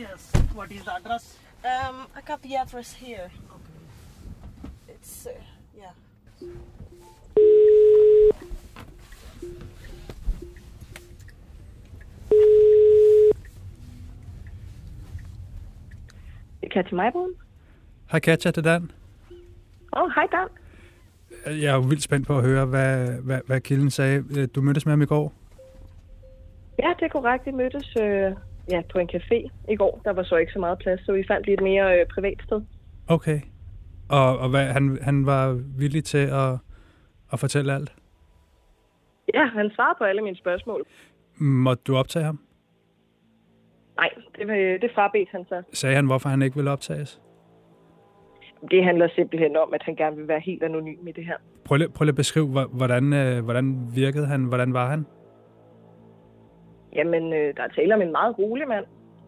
Yes. What is the address? Um, I got the address here. It's uh, yeah. Katja Meibrun. Hej Katja, det er Dan. Åh, oh, hej Dan. Jeg er jo vildt spændt på at høre, hvad, hvad, hvad kilden sagde. Du mødtes med ham i går. Ja, det er korrekt. Vi mødtes øh, ja, på en café i går. Der var så ikke så meget plads, så vi fandt lige et mere øh, privat sted. Okay. Og, og hvad, han, han var villig til at, at fortælle alt. Ja, han svarede på alle mine spørgsmål. Måtte du optage ham? Nej, det, øh, det frabedte han så. Sagde han, hvorfor han ikke ville optages? Det handler simpelthen om, at han gerne vil være helt anonym i det her. Prøv lige, prøv lige at beskrive, hvor- hvordan, øh, hvordan virkede han? Hvordan var han? Jamen, øh, der er tale om en meget rolig mand.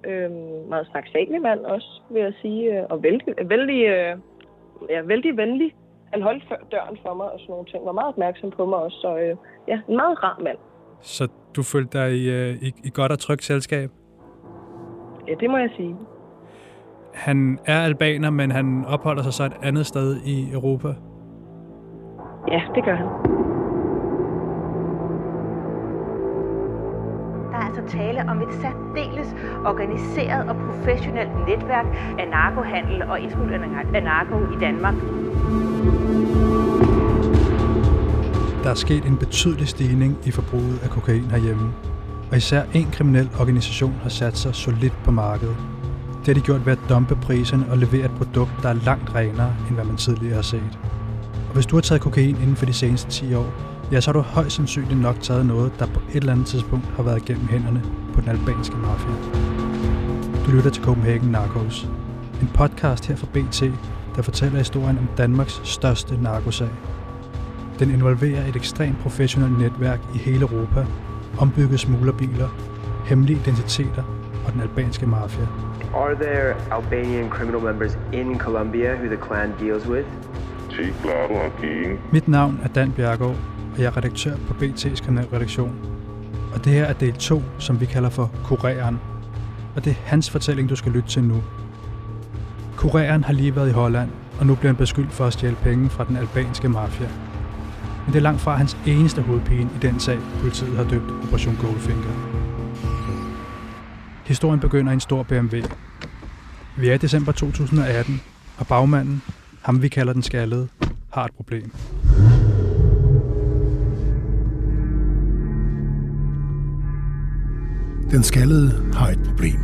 Øh, meget snaksalig mand også, vil jeg sige. øh, Og vældig, vældig, øh, ja, vældig venlig. Han holdt døren for mig og sådan nogle ting. Var meget opmærksom på mig også. Så øh, ja, en meget rar mand. Så du følte dig i, øh, i, i godt og trygt selskab? Ja, det må jeg sige. Han er albaner, men han opholder sig så et andet sted i Europa. Ja, det gør han. Altså tale om et særdeles organiseret og professionelt netværk af narkohandel og indsmugling af narko i Danmark. Der er sket en betydelig stigning i forbruget af kokain herhjemme, og især en kriminel organisation har sat sig solidt på markedet. Det har de gjort ved at dumpe priserne og levere et produkt, der er langt renere, end hvad man tidligere har set. Og hvis du har taget kokain inden for de seneste 10 år, ja, så har du højst sandsynligt nok taget noget, der på et eller andet tidspunkt har været gennem hænderne på den albanske mafia. Du lytter til Copenhagen Narcos, en podcast her fra BT, der fortæller historien om Danmarks største narkosag. Den involverer et ekstremt professionelt netværk i hele Europa, ombyggede smuglerbiler, hemmelige identiteter og den albanske mafia. Are there Albanian criminal members in Colombia who the clan deals with? Mit navn er Dan Bjergaard, og jeg er redaktør på BT's kanalredaktion. Og det her er del 2, som vi kalder for Kureren. Og det er hans fortælling, du skal lytte til nu. Kureren har lige været i Holland, og nu bliver han beskyldt for at stjæle penge fra den albanske mafia. Men det er langt fra hans eneste hovedpine i den sag, politiet har døbt Operation Goldfinger. Historien begynder i en stor BMW. Vi er i december 2018, og bagmanden, ham vi kalder den skaldede, har et problem. Den skaldede har et problem.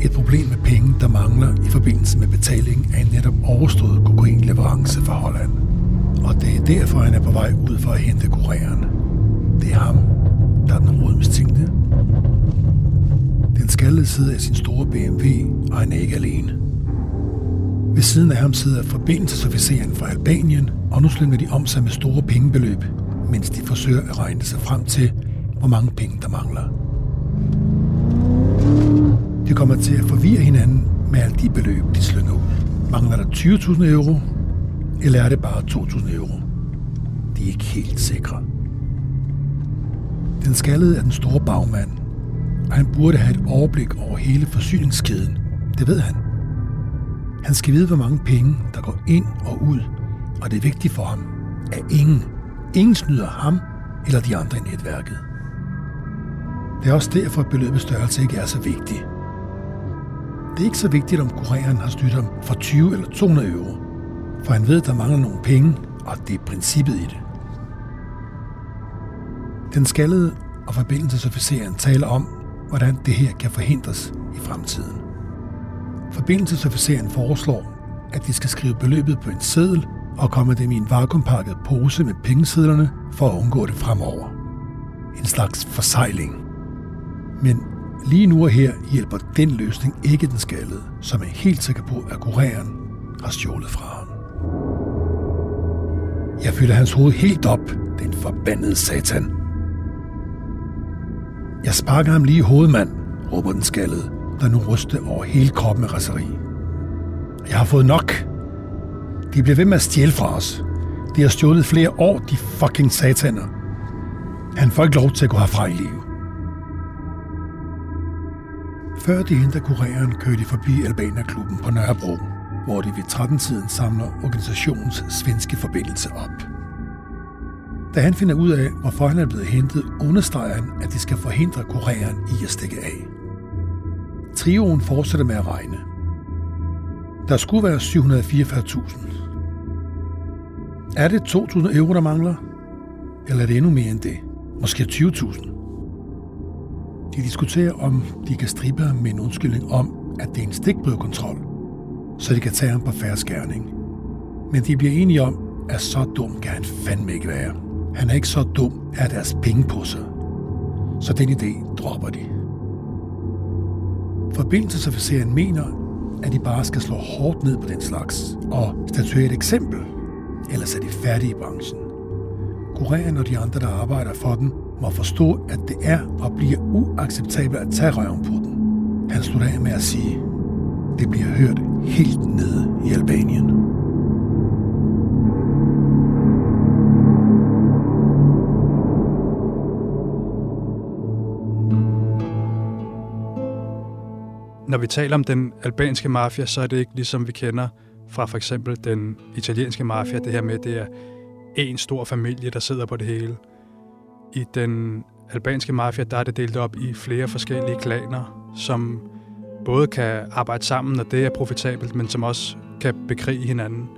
Et problem med penge, der mangler i forbindelse med betaling af en netop overstået kokainleverance fra Holland. Og det er derfor, han er på vej ud for at hente kureren. Det er ham, der er den hovedmistænkte. Den skaldede sidder i sin store BMW, og han er ikke alene. Ved siden af ham sidder forbindelsesofficeren fra Albanien, og nu slynger de om sig med store pengebeløb, mens de forsøger at regne sig frem til, hvor mange penge der mangler. De kommer til at forvirre hinanden med alle de beløb, de slynger ud. Mangler der 20.000 euro, eller er det bare 2.000 euro? De er ikke helt sikre. Den skaldede er den store bagmand, og han burde have et overblik over hele forsyningskæden. Det ved han. Han skal vide, hvor mange penge, der går ind og ud, og det er vigtigt for ham, at ingen, ingen snyder ham eller de andre i netværket. Det er også derfor, at beløbets størrelse ikke er så vigtig. Det er ikke så vigtigt, om kureren har snydt ham for 20 eller 200 euro, for han ved, at der mangler nogle penge, og det er princippet i det. Den skaldede og forbindelsesofficeren taler om, hvordan det her kan forhindres i fremtiden. Forbindelsesofficeren foreslår, at de skal skrive beløbet på en seddel og komme dem i en vakuumpakket pose med pengesedlerne for at undgå det fremover. En slags forsejling. Men lige nu og her hjælper den løsning ikke den skaldede, som er helt sikker på, at kureren har stjålet fra ham. Jeg fylder hans hoved helt op, den forbandede satan. Jeg sparker ham lige i hovedmand, råber den skaldede, der nu ryster over hele kroppen med raseri. Jeg har fået nok. De bliver ved med at stjæle fra os. De har stjålet flere år, de fucking sataner. Han får ikke lov til at gå herfra i livet. Før de henter kureren, kører de forbi Albanerklubben på Nørrebro, hvor de ved 13-tiden samler organisationens svenske forbindelse op. Da han finder ud af, hvorfor han er blevet hentet, understreger han, at de skal forhindre kureren i at stikke af. Trioen fortsætter med at regne. Der skulle være 744.000. Er det 2.000 euro, der mangler? Eller er det endnu mere end det? Måske 20.000? De diskuterer, om de kan stribe ham med en undskyldning om, at det er en stikprøvekontrol, så de kan tage ham på færdskærning. Men de bliver enige om, at så dum kan han fandme ikke være. Han er ikke så dum af deres penge på sig. Så den idé dropper de. Forbindelsesofficeren mener, at de bare skal slå hårdt ned på den slags og statuere et eksempel, ellers er de færdige i branchen. Kureren og de andre, der arbejder for den, må forstå, at det er og bliver uacceptabelt at tage røven på den. Han slutter af med at sige, det bliver hørt helt nede i Albanien. Når vi taler om den albanske mafia, så er det ikke ligesom vi kender fra for eksempel den italienske mafia, det her med, det er en stor familie, der sidder på det hele. I den albanske mafia, der er det delt op i flere forskellige klaner, som både kan arbejde sammen, når det er profitabelt, men som også kan bekrige hinanden.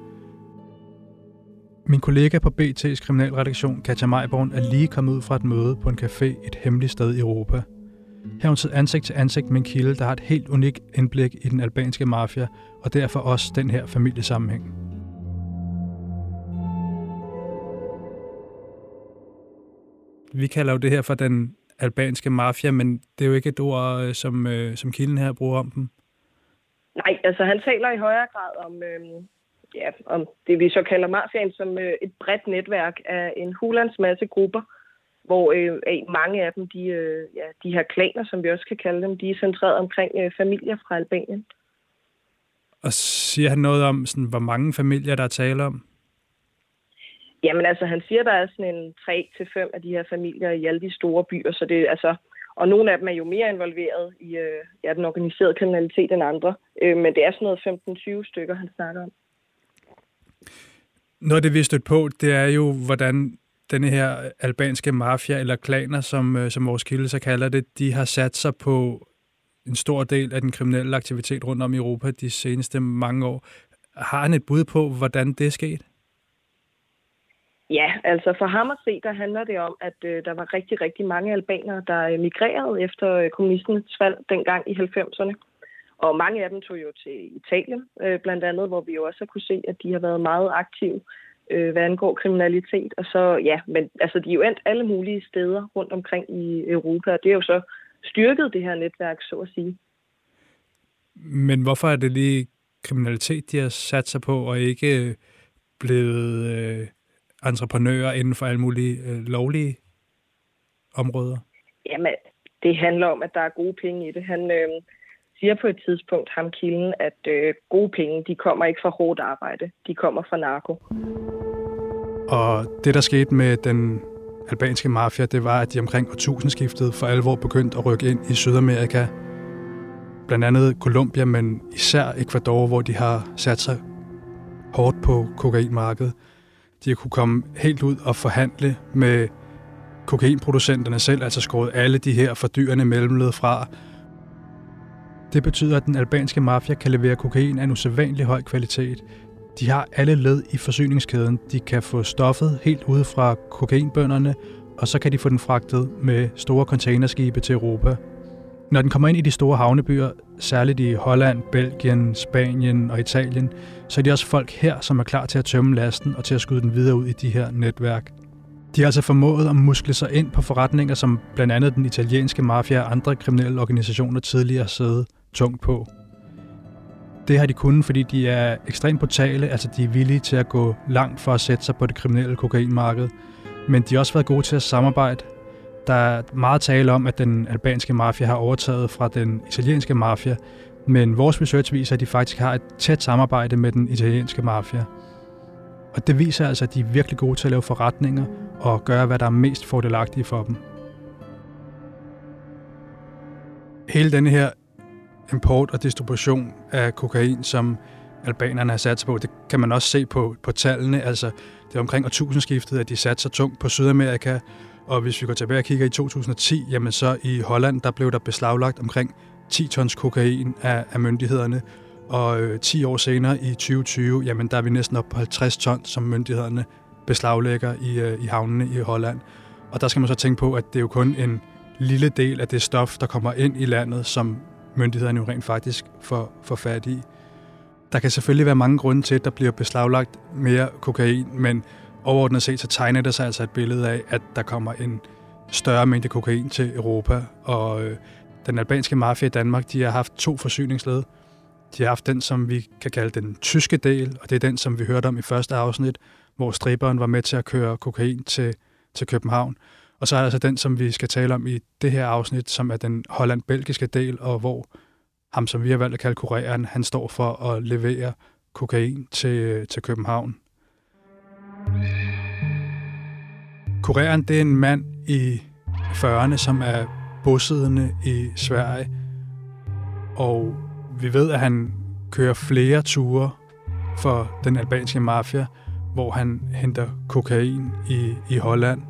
Min kollega på BT's kriminalredaktion, Katja Majborn, er lige kommet ud fra et møde på en café et hemmeligt sted i Europa. Her har hun siddet ansigt til ansigt med en kilde, der har et helt unikt indblik i den albanske mafia, og derfor også den her familiesammenhæng. Vi kalder jo det her for den albanske mafia, men det er jo ikke et ord, øh, som, øh, som kilden her bruger om dem. Nej, altså han taler i højere grad om, øh, ja, om det, vi så kalder mafiaen, som øh, et bredt netværk af en hulans masse grupper, hvor øh, mange af dem, de, øh, ja, de her klaner, som vi også kan kalde dem, de er centreret omkring øh, familier fra Albanien. Og siger han noget om, sådan, hvor mange familier, der er tale om? Jamen altså, han siger, der er sådan en 3-5 af de her familier i alle de store byer, så det altså, og nogle af dem er jo mere involveret i øh, ja, den organiserede kriminalitet end andre. Øh, men det er sådan noget 15-20 stykker, han snakker om. Noget af det, vi har stødt på, det er jo, hvordan denne her albanske mafia, eller klaner, som, øh, som vores kilde så kalder det, de har sat sig på en stor del af den kriminelle aktivitet rundt om i Europa de seneste mange år. Har han et bud på, hvordan det er sket? Ja, altså for ham at se, der handler det om, at øh, der var rigtig, rigtig mange albanere, der øh, migrerede efter øh, kommunismens fald dengang i 90'erne. Og mange af dem tog jo til Italien, øh, blandt andet, hvor vi jo også har kunne se, at de har været meget aktive, øh, hvad angår kriminalitet. Og så, ja, men altså, de er jo endt alle mulige steder rundt omkring i Europa, og det er jo så styrket det her netværk, så at sige. Men hvorfor er det lige kriminalitet, de har sat sig på, og ikke øh, blevet øh, entreprenører inden for alle mulige øh, lovlige områder? Jamen, det handler om, at der er gode penge i det. Han øh, siger på et tidspunkt, ham kilden, at øh, gode penge, de kommer ikke fra hårdt arbejde. De kommer fra narko. Og det, der skete med den albanske mafia, det var, at de omkring årtusindskiftet for alvor begyndte at rykke ind i Sydamerika. Blandt andet Colombia, men især Ecuador, hvor de har sat sig hårdt på kokainmarkedet. De har kunne komme helt ud og forhandle med kokainproducenterne selv, altså skåret alle de her fordyrende mellemled fra. Det betyder, at den albanske mafia kan levere kokain af en usædvanlig høj kvalitet. De har alle led i forsyningskæden. De kan få stoffet helt ude fra kokainbønderne, og så kan de få den fragtet med store containerskibe til Europa. Når den kommer ind i de store havnebyer, særligt i Holland, Belgien, Spanien og Italien, så er det også folk her, som er klar til at tømme lasten og til at skyde den videre ud i de her netværk. De har altså formået at muskle sig ind på forretninger, som blandt andet den italienske mafia og andre kriminelle organisationer tidligere har siddet tungt på. Det har de kunnet, fordi de er ekstremt brutale, altså de er villige til at gå langt for at sætte sig på det kriminelle kokainmarked. Men de har også været gode til at samarbejde. Der er meget tale om, at den albanske mafia har overtaget fra den italienske mafia, men vores research viser, at de faktisk har et tæt samarbejde med den italienske mafia. Og det viser altså, at de er virkelig gode til at lave forretninger og gøre, hvad der er mest fordelagtigt for dem. Hele denne her import og distribution af kokain, som albanerne har sat sig på. Det kan man også se på, på tallene. Altså, det er omkring årtusindskiftet, at de satte sig tungt på Sydamerika. Og hvis vi går tilbage og kigger i 2010, jamen så i Holland, der blev der beslaglagt omkring 10 tons kokain af, af myndighederne. Og øh, 10 år senere i 2020, jamen der er vi næsten op på 50 tons, som myndighederne beslaglægger i, øh, i havnene i Holland. Og der skal man så tænke på, at det er jo kun en lille del af det stof, der kommer ind i landet, som myndighederne jo rent faktisk får, får fat i. Der kan selvfølgelig være mange grunde til, at der bliver beslaglagt mere kokain, men overordnet set så tegner det sig altså et billede af, at der kommer en større mængde kokain til Europa, og øh, den albanske mafia i Danmark, de har haft to forsyningsled. De har haft den, som vi kan kalde den tyske del, og det er den, som vi hørte om i første afsnit, hvor striberen var med til at køre kokain til, til København. Og så er der altså den, som vi skal tale om i det her afsnit, som er den holland-belgiske del, og hvor ham, som vi har valgt at kalde kureren, han står for at levere kokain til, øh, til København. Kureren, det er en mand i 40'erne, som er bosiddende i Sverige, og vi ved, at han kører flere ture for den albanske mafia, hvor han henter kokain i, i Holland.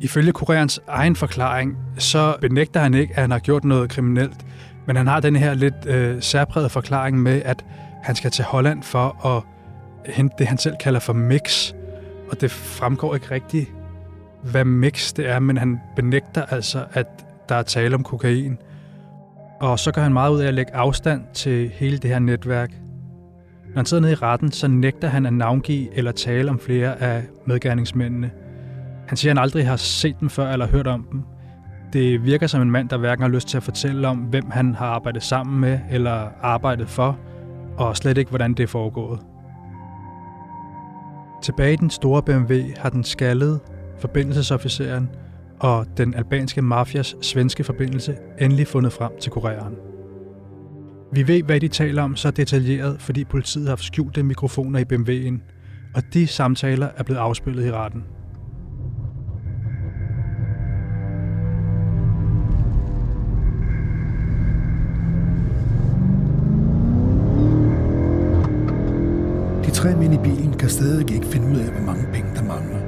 Ifølge kurerens egen forklaring, så benægter han ikke, at han har gjort noget kriminelt, men han har den her lidt øh, særpræget forklaring med, at han skal til Holland for at hente det, han selv kalder for mix. Og det fremgår ikke rigtigt, hvad mix det er, men han benægter altså, at der er tale om kokain. Og så gør han meget ud af at lægge afstand til hele det her netværk. Når han sidder nede i retten, så nægter han at navngive eller tale om flere af medgerningsmændene. Han siger, at han aldrig har set dem før eller hørt om dem. Det virker som en mand, der hverken har lyst til at fortælle om, hvem han har arbejdet sammen med eller arbejdet for, og slet ikke, hvordan det er foregået. Tilbage i den store BMW har den skaldede forbindelsesofficeren og den albanske mafias svenske forbindelse endelig fundet frem til kureren. Vi ved, hvad de taler om så detaljeret, fordi politiet har skjult skjulte mikrofoner i BMW'en, og de samtaler er blevet afspillet i retten. Tre mænd i bilen kan stadig ikke finde ud af, hvor mange penge der mangler.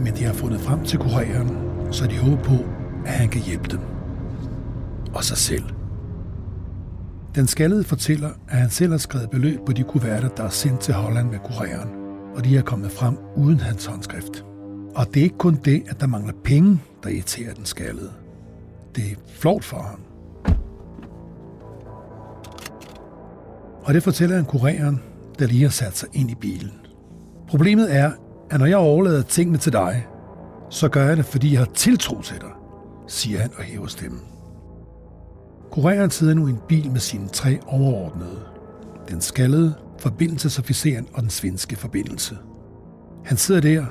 Men de har fundet frem til kureren, så de håber på, at han kan hjælpe dem. Og sig selv. Den skaldede fortæller, at han selv har skrevet beløb på de kuverter, der er sendt til Holland med kureren, og de er kommet frem uden hans håndskrift. Og det er ikke kun det, at der mangler penge, der irriterer den skaldede. Det er flot for ham. Og det fortæller han kureren, der lige har sat sig ind i bilen. Problemet er, at når jeg overlader tingene til dig, så gør jeg det, fordi jeg har tiltro til dig, siger han og hæver stemmen. Kureren sidder nu i en bil med sine tre overordnede. Den skaldede, forbindelsesofficeren og den svenske forbindelse. Han sidder der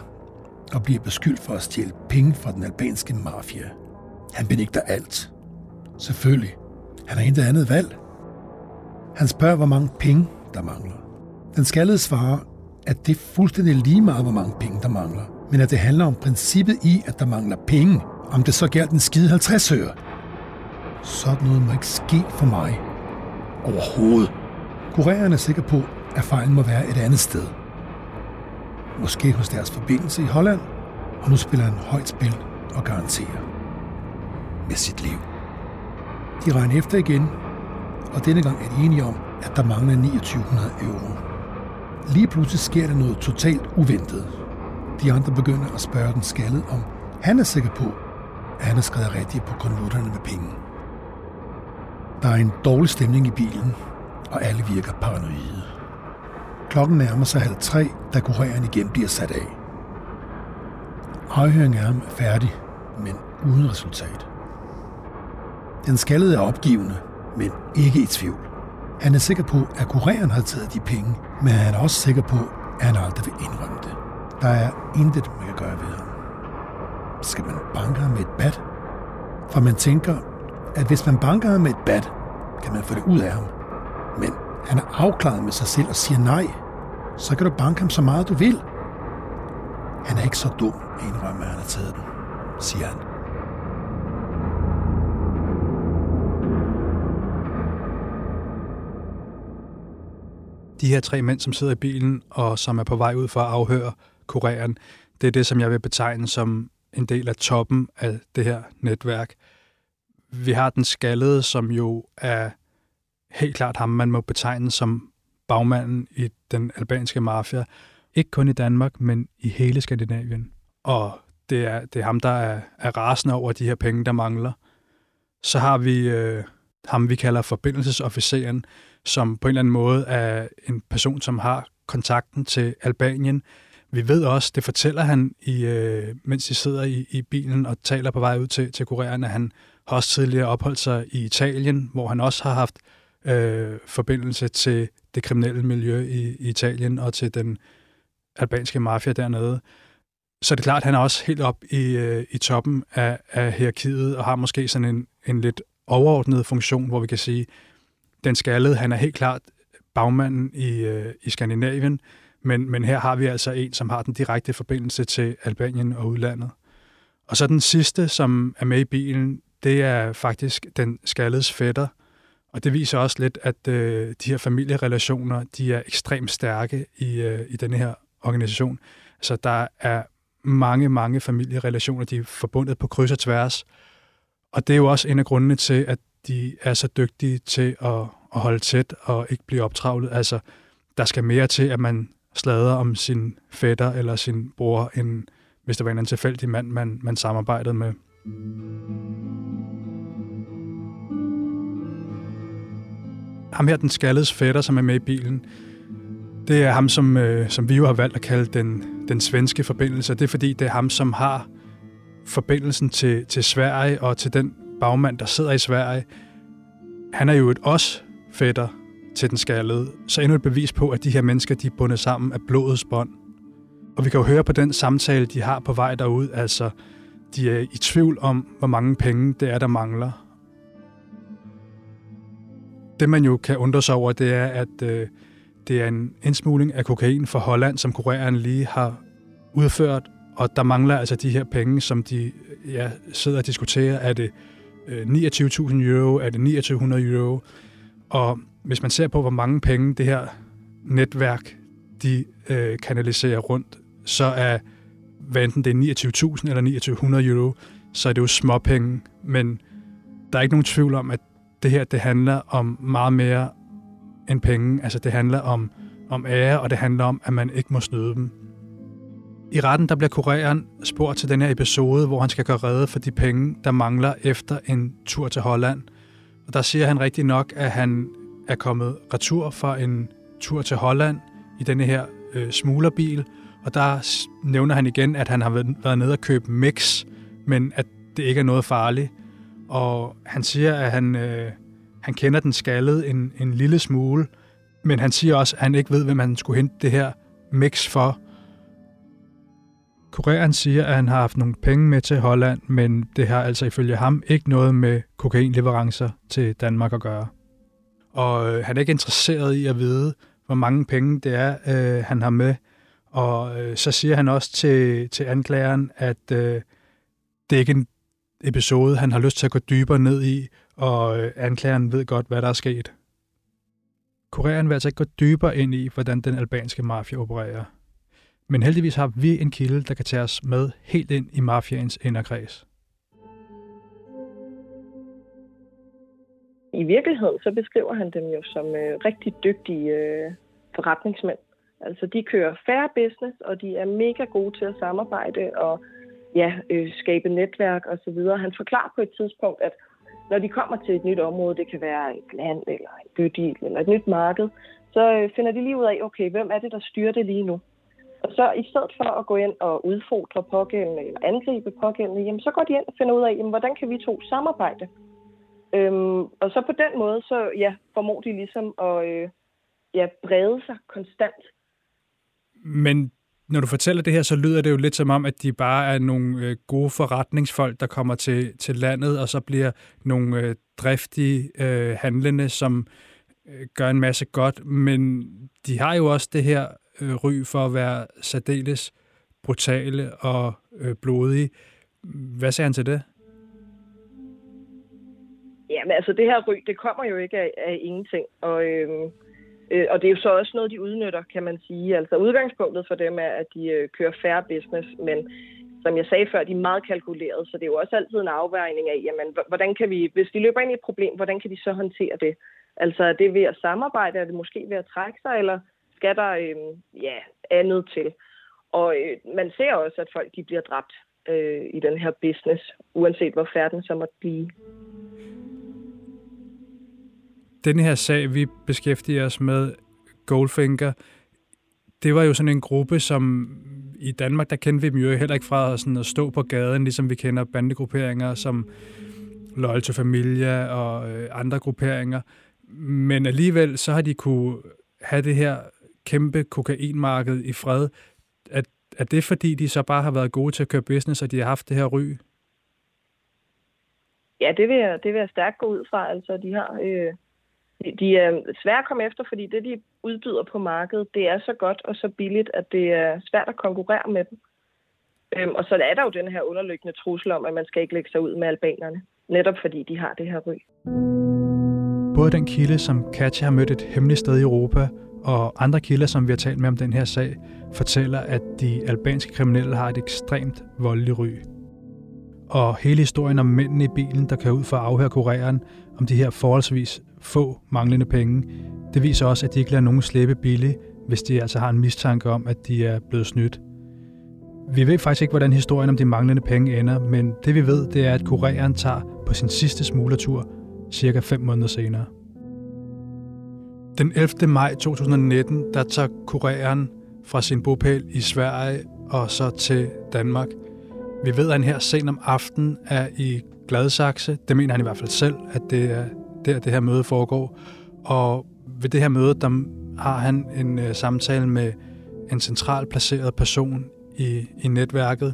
og bliver beskyldt for at stjæle penge fra den albanske mafia. Han benægter alt. Selvfølgelig. Han har intet andet valg. Han spørger, hvor mange penge der mangler. Den skaldede svarer, at det er fuldstændig lige meget, hvor mange penge der mangler, men at det handler om princippet i, at der mangler penge, om det så gælder den skide 50 øre. Sådan noget må ikke ske for mig. Overhovedet. Kureren er sikker på, at fejlen må være et andet sted. Måske hos deres forbindelse i Holland, og nu spiller han højt spil og garanterer. Med sit liv. De regner efter igen, og denne gang er de enige om, at der mangler 2900 euro. Lige pludselig sker der noget totalt uventet. De andre begynder at spørge den skaldet, om han er sikker på, at han har skrevet rigtigt på konvolutterne med penge. Der er en dårlig stemning i bilen, og alle virker paranoide. Klokken nærmer sig halv tre, da kureren igen bliver sat af. Afhøringen af ham er færdig, men uden resultat. Den skaldede er opgivende, men ikke i tvivl. Han er sikker på, at kureren har taget de penge, men han er også sikker på, at han aldrig vil indrømme det. Der er intet, man kan gøre ved ham. Skal man banke ham med et bat? For man tænker, at hvis man banker ham med et bat, kan man få det ud af ham. Men han er afklaret med sig selv og siger nej. Så kan du banke ham så meget du vil. Han er ikke så dum at indrømme, at han har taget den, siger han. De her tre mænd, som sidder i bilen og som er på vej ud for at afhøre kureren, det er det, som jeg vil betegne som en del af toppen af det her netværk. Vi har den skaldede, som jo er helt klart ham, man må betegne som bagmanden i den albanske mafia. Ikke kun i Danmark, men i hele Skandinavien. Og det er, det er ham, der er, er rasende over de her penge, der mangler. Så har vi øh, ham, vi kalder forbindelsesofficeren, som på en eller anden måde er en person, som har kontakten til Albanien. Vi ved også, det fortæller han, i, øh, mens de sidder i, i bilen og taler på vej ud til, til kureren, at han har også tidligere opholdt sig i Italien, hvor han også har haft øh, forbindelse til det kriminelle miljø i, i Italien og til den albanske mafia dernede. Så det er klart, at han er også helt op i, øh, i toppen af, af hierarkiet og har måske sådan en, en lidt overordnet funktion, hvor vi kan sige, den skaldede, han er helt klart bagmanden i, øh, i Skandinavien, men, men her har vi altså en, som har den direkte forbindelse til Albanien og udlandet. Og så den sidste, som er med i bilen, det er faktisk den skaldedes fætter, og det viser også lidt, at øh, de her familierelationer, de er ekstremt stærke i, øh, i denne her organisation. Så der er mange, mange familierelationer, de er forbundet på kryds og tværs. Og det er jo også en af grundene til, at de er så dygtige til at, at holde tæt og ikke blive optravlet. Altså, der skal mere til, at man slader om sin fætter eller sin bror, end hvis der var en tilfældig mand, man, man samarbejdede med. Ham her, den skaldede fætter, som er med i bilen, det er ham, som, øh, som vi jo har valgt at kalde den, den svenske forbindelse. Det er fordi, det er ham, som har forbindelsen til, til Sverige og til den bagmand, der sidder i Sverige. Han er jo et os fætter til den skaldede. Så endnu et bevis på, at de her mennesker, de er bundet sammen af blodets bånd. Og vi kan jo høre på den samtale, de har på vej derud, altså de er i tvivl om, hvor mange penge det er, der mangler. Det man jo kan undre sig over, det er, at øh, det er en indsmugling af kokain fra Holland, som kureren lige har udført, og der mangler altså de her penge, som de ja, sidder og diskuterer. Er det Øh, 29.000 euro? Er det 2900 euro? Og hvis man ser på, hvor mange penge det her netværk, de øh, kanaliserer rundt, så er, hvad enten det er 29.000 eller 2900 euro, så er det jo småpenge, men der er ikke nogen tvivl om, at det her, det handler om meget mere end penge. Altså det handler om, om ære, og det handler om, at man ikke må snyde dem. I retten der bliver kureren spurgt til den her episode, hvor han skal gøre redde for de penge, der mangler efter en tur til Holland. Og der siger han rigtig nok, at han er kommet retur fra en tur til Holland i denne her øh, smuglerbil, og der nævner han igen, at han har været nede og købe mix, men at det ikke er noget farligt. Og han siger, at han, øh, han kender den skaldede en, en lille smule, men han siger også, at han ikke ved, hvem han skulle hente det her mix for. Kureren siger, at han har haft nogle penge med til Holland, men det har altså ifølge ham ikke noget med kokainleverancer til Danmark at gøre. Og øh, han er ikke interesseret i at vide, hvor mange penge det er, øh, han har med. Og øh, så siger han også til, til anklageren, at øh, det er ikke en episode, han har lyst til at gå dybere ned i, og øh, anklageren ved godt, hvad der er sket. Kureren vil altså ikke gå dybere ind i, hvordan den albanske mafia opererer. Men heldigvis har vi en kilde, der kan tage os med helt ind i mafiaens inderkreds. I virkeligheden så beskriver han dem jo som øh, rigtig dygtige øh, forretningsmænd. Altså de kører fair business, og de er mega gode til at samarbejde og ja, øh, skabe netværk osv. Han forklarer på et tidspunkt, at når de kommer til et nyt område, det kan være et land eller en bydel eller et nyt marked, så øh, finder de lige ud af, okay, hvem er det, der styrer det lige nu? Og så i stedet for at gå ind og udfordre pågældende eller angribe pågældende, jamen, så går de ind og finder ud af, jamen, hvordan kan vi to samarbejde? Øhm, og så på den måde, så ja, formår de ligesom at øh, ja, brede sig konstant. Men når du fortæller det her, så lyder det jo lidt som om, at de bare er nogle øh, gode forretningsfolk, der kommer til, til landet, og så bliver nogle øh, driftige øh, handlende, som øh, gør en masse godt. Men de har jo også det her øh, ry for at være særdeles brutale og øh, blodige. Hvad siger han til det? Ja, men altså det her ry, det kommer jo ikke af, af ingenting. Og øh, Øh, og det er jo så også noget, de udnytter, kan man sige. Altså udgangspunktet for dem er, at de øh, kører færre business, men som jeg sagde før, de er meget kalkuleret, så det er jo også altid en afvejning af, jamen, hvordan kan vi, hvis de løber ind i et problem, hvordan kan de så håndtere det? Altså er det ved at samarbejde, er det måske ved at trække sig, eller skal der øh, ja, andet til? Og øh, man ser også, at folk de bliver dræbt øh, i den her business, uanset hvor færden så måtte blive. Den her sag, vi beskæftiger os med, Goldfinger, det var jo sådan en gruppe, som i Danmark, der kendte vi dem jo heller ikke fra sådan at stå på gaden, ligesom vi kender bandegrupperinger som Loyal to Familia og øh, andre grupperinger. Men alligevel, så har de kunne have det her kæmpe kokainmarked i fred. Er, er det fordi, de så bare har været gode til at køre business, og de har haft det her ry? Ja, det vil jeg, det vil jeg stærkt gå ud fra. Altså, de har... Øh de er svære at komme efter, fordi det, de udbyder på markedet, det er så godt og så billigt, at det er svært at konkurrere med dem. Øhm, og så er der jo den her underliggende trussel om, at man skal ikke lægge sig ud med albanerne, netop fordi de har det her ry. Både den kilde, som Katja har mødt et hemmeligt sted i Europa, og andre kilder, som vi har talt med om den her sag, fortæller, at de albanske kriminelle har et ekstremt voldeligt ry. Og hele historien om mændene i bilen, der kører ud for at afhøre kureren, om de her forholdsvis få manglende penge, det viser også, at de ikke lader nogen slippe billigt, hvis de altså har en mistanke om, at de er blevet snydt. Vi ved faktisk ikke, hvordan historien om de manglende penge ender, men det vi ved, det er, at kureren tager på sin sidste smuglertur cirka 5 måneder senere. Den 11. maj 2019, der tager kureren fra sin bopæl i Sverige og så til Danmark. Vi ved, at han her sent om aftenen er i Gladsaxe. Det mener han i hvert fald selv, at det er der, det her møde foregår. Og ved det her møde, der har han en øh, samtale med en central placeret person i, i netværket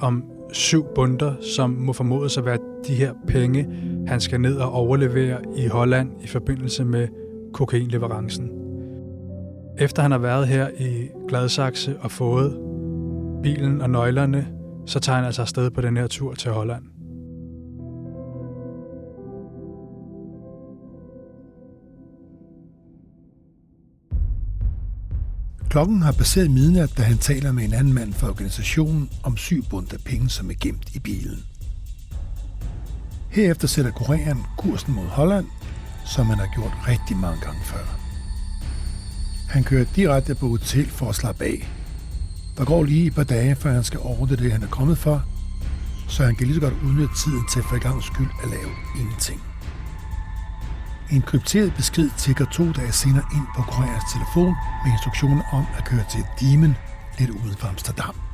om syv bunder, som må formodes at være de her penge, han skal ned og overlevere i Holland i forbindelse med kokainleverancen. Efter han har været her i Gladsaxe og fået bilen og nøglerne, så tager han altså afsted på den her tur til Holland. Klokken har passeret midnat, da han taler med en anden mand fra organisationen om syv bund af penge, som er gemt i bilen. Herefter sætter Korean kursen mod Holland, som han har gjort rigtig mange gange før. Han kører direkte på hotel for at slappe af. Der går lige et par dage, før han skal ordne det, han er kommet for, så han kan lige så godt udnytte tiden til for i gang skyld at lave ingenting. En krypteret besked tigger to dage senere ind på Koreas telefon med instruktioner om at køre til Diemen, lidt uden for Amsterdam.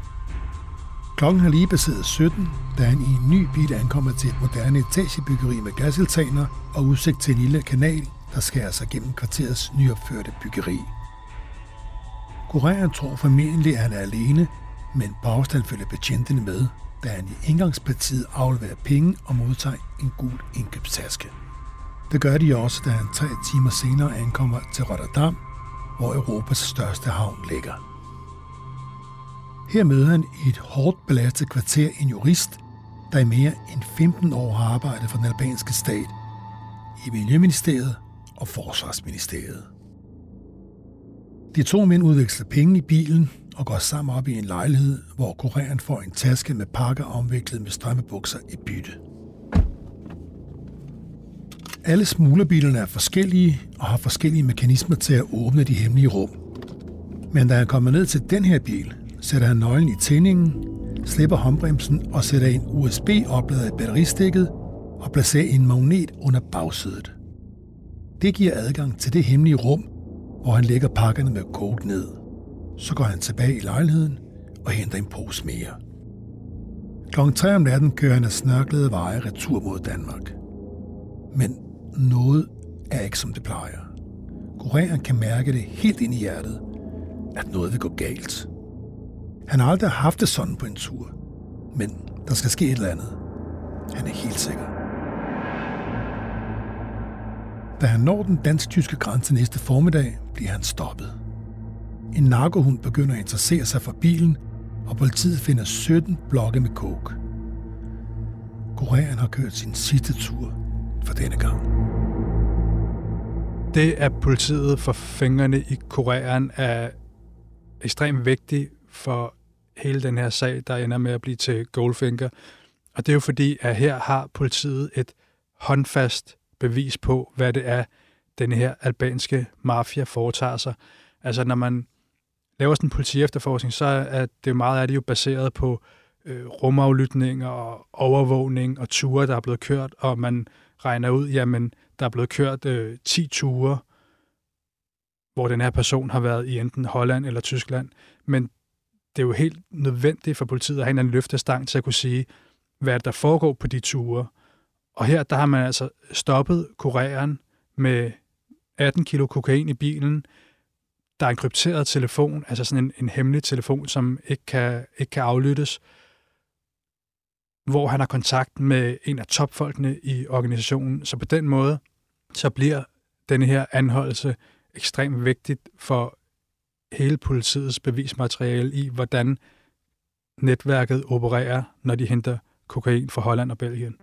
Klokken har lige passeret 17, da han i en ny bil ankommer til et moderne etagebyggeri med gasiltaner og udsigt til en lille kanal, der skærer sig gennem kvarterets nyopførte byggeri. Korean tror formentlig, at han er alene, men på afstand følger betjentene med, da han i indgangspartiet afleverer penge og modtager en gul indkøbstaske. Det gør de også, da han tre timer senere ankommer til Rotterdam, hvor Europas største havn ligger. Her møder han i et hårdt belastet kvarter en jurist, der i mere end 15 år har arbejdet for den albanske stat i Miljøministeriet og Forsvarsministeriet. De to mænd udveksler penge i bilen og går sammen op i en lejlighed, hvor kureren får en taske med pakker omviklet med strømmebukser i bytte. Alle smuglerbilerne er forskellige og har forskellige mekanismer til at åbne de hemmelige rum. Men da han kommer ned til den her bil, sætter han nøglen i tændingen, slipper håndbremsen og sætter en USB-oplader i batteristikket og placerer en magnet under bagsædet. Det giver adgang til det hemmelige rum, hvor han lægger pakkerne med coke ned. Så går han tilbage i lejligheden og henter en pose mere. Klokken 3 om natten kører han af snørklede veje retur mod Danmark. Men noget er ikke som det plejer. Kureren kan mærke det helt ind i hjertet, at noget vil gå galt. Han har aldrig haft det sådan på en tur, men der skal ske et eller andet. Han er helt sikker. Da han når den dansk-tyske grænse næste formiddag, bliver han stoppet. En narkohund begynder at interessere sig for bilen, og politiet finder 17 blokke med coke. Korean har kørt sin sidste tur for denne gang. det, at politiet får fingrene i Korean, er ekstremt vigtigt for hele den her sag, der ender med at blive til Goldfinger. Og det er jo fordi, at her har politiet et håndfast bevis på, hvad det er, den her albanske mafia foretager sig. Altså når man laver sådan en politiefterforskning, så er det meget af det jo baseret på øh, rumaflytninger og overvågning og ture, der er blevet kørt, og man regner ud, jamen, der er blevet kørt øh, 10 ture, hvor den her person har været i enten Holland eller Tyskland. Men det er jo helt nødvendigt for politiet at have en løftestang til at kunne sige, hvad der foregår på de ture. Og her der har man altså stoppet kureren med 18 kilo kokain i bilen. Der er en krypteret telefon, altså sådan en, en hemmelig telefon, som ikke kan, ikke kan aflyttes, hvor han har kontakt med en af topfolkene i organisationen. Så på den måde, så bliver denne her anholdelse ekstremt vigtigt for hele politiets bevismateriale i, hvordan netværket opererer, når de henter kokain fra Holland og Belgien.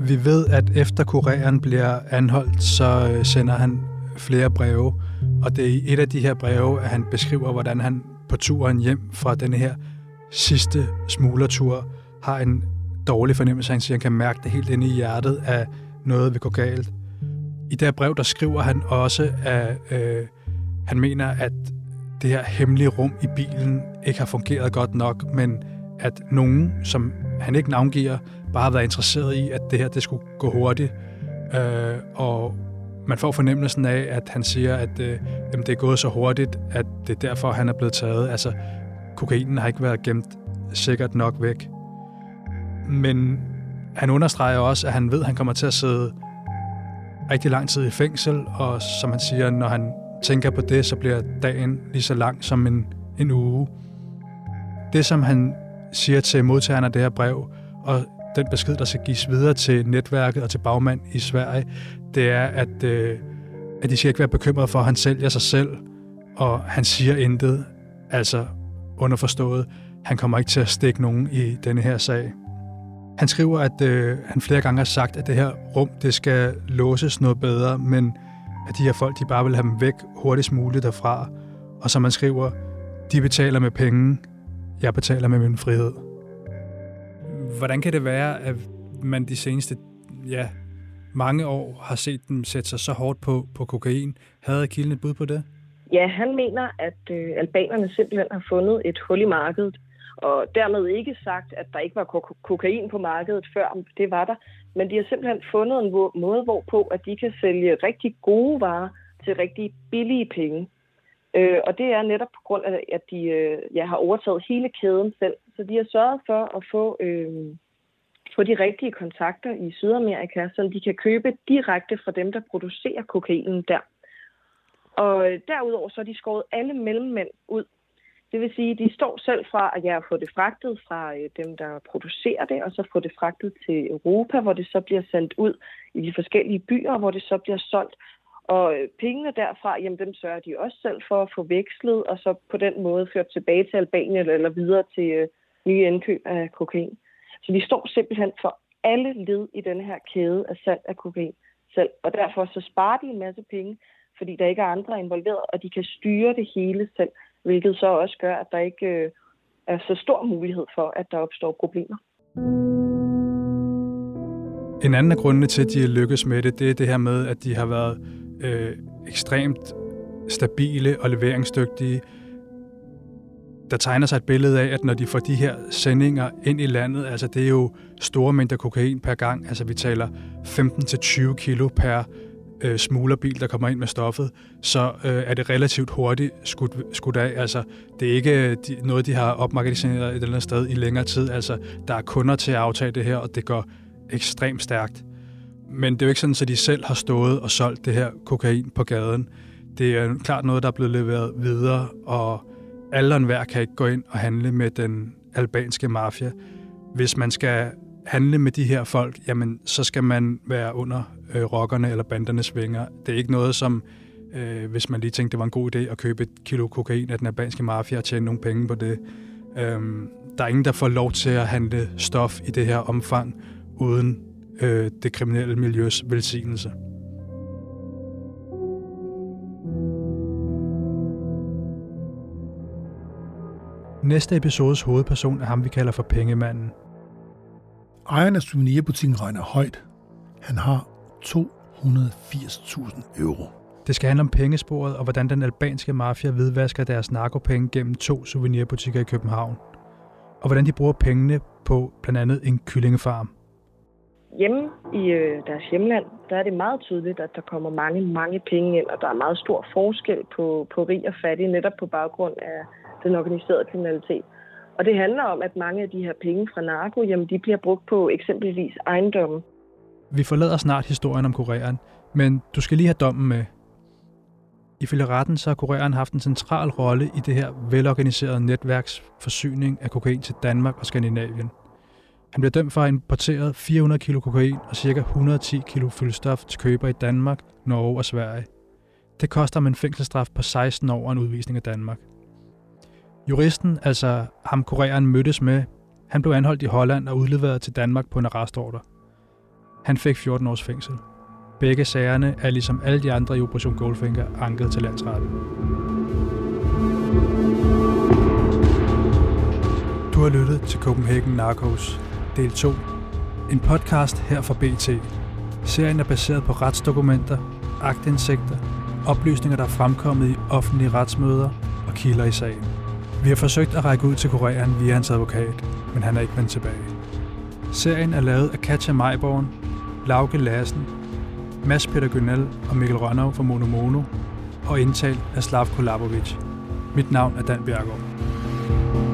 Vi ved, at efter kureren bliver anholdt, så øh, sender han flere breve, og det er i et af de her breve, at han beskriver, hvordan han på turen hjem fra den her sidste smuglertur har en dårlig fornemmelse. Han siger, at han kan mærke det helt inde i hjertet, at noget vil gå galt. I det her brev, der skriver han også, at øh, han mener, at det her hemmelige rum i bilen ikke har fungeret godt nok, men at nogen, som han ikke navngiver, bare har været interesseret i, at det her det skulle gå hurtigt. Øh, og man får fornemmelsen af, at han siger, at øh, jamen, det er gået så hurtigt, at det er derfor, han er blevet taget. Altså, kokainen har ikke været gemt sikkert nok væk. Men han understreger også, at han ved, at han kommer til at sidde rigtig lang tid i fængsel, og som han siger, når han tænker på det, så bliver dagen lige så lang som en, en uge. Det, som han siger til modtageren af det her brev, og den besked, der skal gives videre til netværket og til bagmand i Sverige, det er, at, øh, at de skal ikke være bekymrede for, at han sælger sig selv, og han siger intet, altså underforstået, han kommer ikke til at stikke nogen i denne her sag. Han skriver, at øh, han flere gange har sagt, at det her rum, det skal låses noget bedre, men at de her folk, de bare vil have dem væk hurtigst muligt derfra. Og som man skriver, de betaler med penge, jeg betaler med min frihed. Hvordan kan det være, at man de seneste ja, mange år har set dem sætte sig så hårdt på, på kokain? Havde Kilden et bud på det? Ja, han mener, at øh, albanerne simpelthen har fundet et hul i markedet, og dermed ikke sagt, at der ikke var kokain på markedet før, det var der, men de har simpelthen fundet en måde, hvorpå at de kan sælge rigtig gode varer til rigtig billige penge. Øh, og det er netop på grund af, at de øh, ja, har overtaget hele kæden selv. Så de har sørget for at få, øh, få de rigtige kontakter i Sydamerika, så de kan købe direkte fra dem, der producerer kokainen der. Og øh, derudover så har de skåret alle mellemmænd ud. Det vil sige, de står selv fra at jeg få det fragtet fra øh, dem, der producerer det, og så få det fragtet til Europa, hvor det så bliver sendt ud i de forskellige byer, hvor det så bliver solgt. Og øh, pengene derfra, jamen dem sørger de også selv for at få vekslet, og så på den måde ført tilbage til Albanien eller videre til øh, nye indkøb af kokain. Så de står simpelthen for alle led i den her kæde af salg af kokain selv. Og derfor så sparer de en masse penge, fordi der ikke er andre involveret, og de kan styre det hele selv, hvilket så også gør, at der ikke øh, er så stor mulighed for, at der opstår problemer. En anden af grundene til, at de er lykkes med det, det er det her med, at de har været øh, ekstremt stabile og leveringsdygtige. Der tegner sig et billede af, at når de får de her sendinger ind i landet, altså det er jo store mængder kokain per gang, altså vi taler 15-20 kilo per øh, smuglerbil, der kommer ind med stoffet, så øh, er det relativt hurtigt skudt, skudt af. Altså, det er ikke øh, de, noget, de har opmagasineret et eller andet sted i længere tid. Altså, der er kunder til at aftage det her, og det går ekstremt stærkt. Men det er jo ikke sådan, at de selv har stået og solgt det her kokain på gaden. Det er klart noget, der er blevet leveret videre, og alle og enhver kan ikke gå ind og handle med den albanske mafia. Hvis man skal handle med de her folk, jamen så skal man være under øh, rockerne eller bandernes svinger. Det er ikke noget, som øh, hvis man lige tænkte, det var en god idé at købe et kilo kokain af den albanske mafia og tjene nogle penge på det. Øhm, der er ingen, der får lov til at handle stof i det her omfang uden øh, det kriminelle miljøs velsignelse. Næste episodes hovedperson er ham, vi kalder for pengemanden. Ejeren af souvenirbutikken regner højt. Han har 280.000 euro. Det skal handle om pengesporet og hvordan den albanske mafia hvidvasker deres narkopenge gennem to souvenirbutikker i København. Og hvordan de bruger pengene på blandt andet en kyllingefarm. Hjemme i øh, deres hjemland, der er det meget tydeligt, at der kommer mange, mange penge ind, og der er meget stor forskel på, på rig og fattig, netop på baggrund af den organiserede kriminalitet. Og det handler om, at mange af de her penge fra narko, jamen, de bliver brugt på eksempelvis ejendomme. Vi forlader snart historien om kureren, men du skal lige have dommen med. Ifølge retten så har kureren haft en central rolle i det her velorganiserede netværks forsyning af kokain til Danmark og Skandinavien. Han bliver dømt for at have importeret 400 kilo kokain og ca. 110 kilo fyldstof til køber i Danmark, Norge og Sverige. Det koster ham en fængselsstraf på 16 år og en udvisning af Danmark. Juristen, altså ham kureren mødtes med, han blev anholdt i Holland og udleveret til Danmark på en arrestordre. Han fik 14 års fængsel. Begge sagerne er ligesom alle de andre i Operation Goldfinger anket til landsretten. Du har lyttet til Copenhagen Narcos, del 2. En podcast her fra BT. Serien er baseret på retsdokumenter, agtindsigter, oplysninger, der er fremkommet i offentlige retsmøder og kilder i sagen. Vi har forsøgt at række ud til kureren via hans advokat, men han er ikke vendt tilbage. Serien er lavet af Katja Majborn, Lauke Lassen, Mads Peter Gynal og Mikkel Rønnow fra Mono Mono, og indtalt af Slavko Labovic. Mit navn er Dan Bjergaard.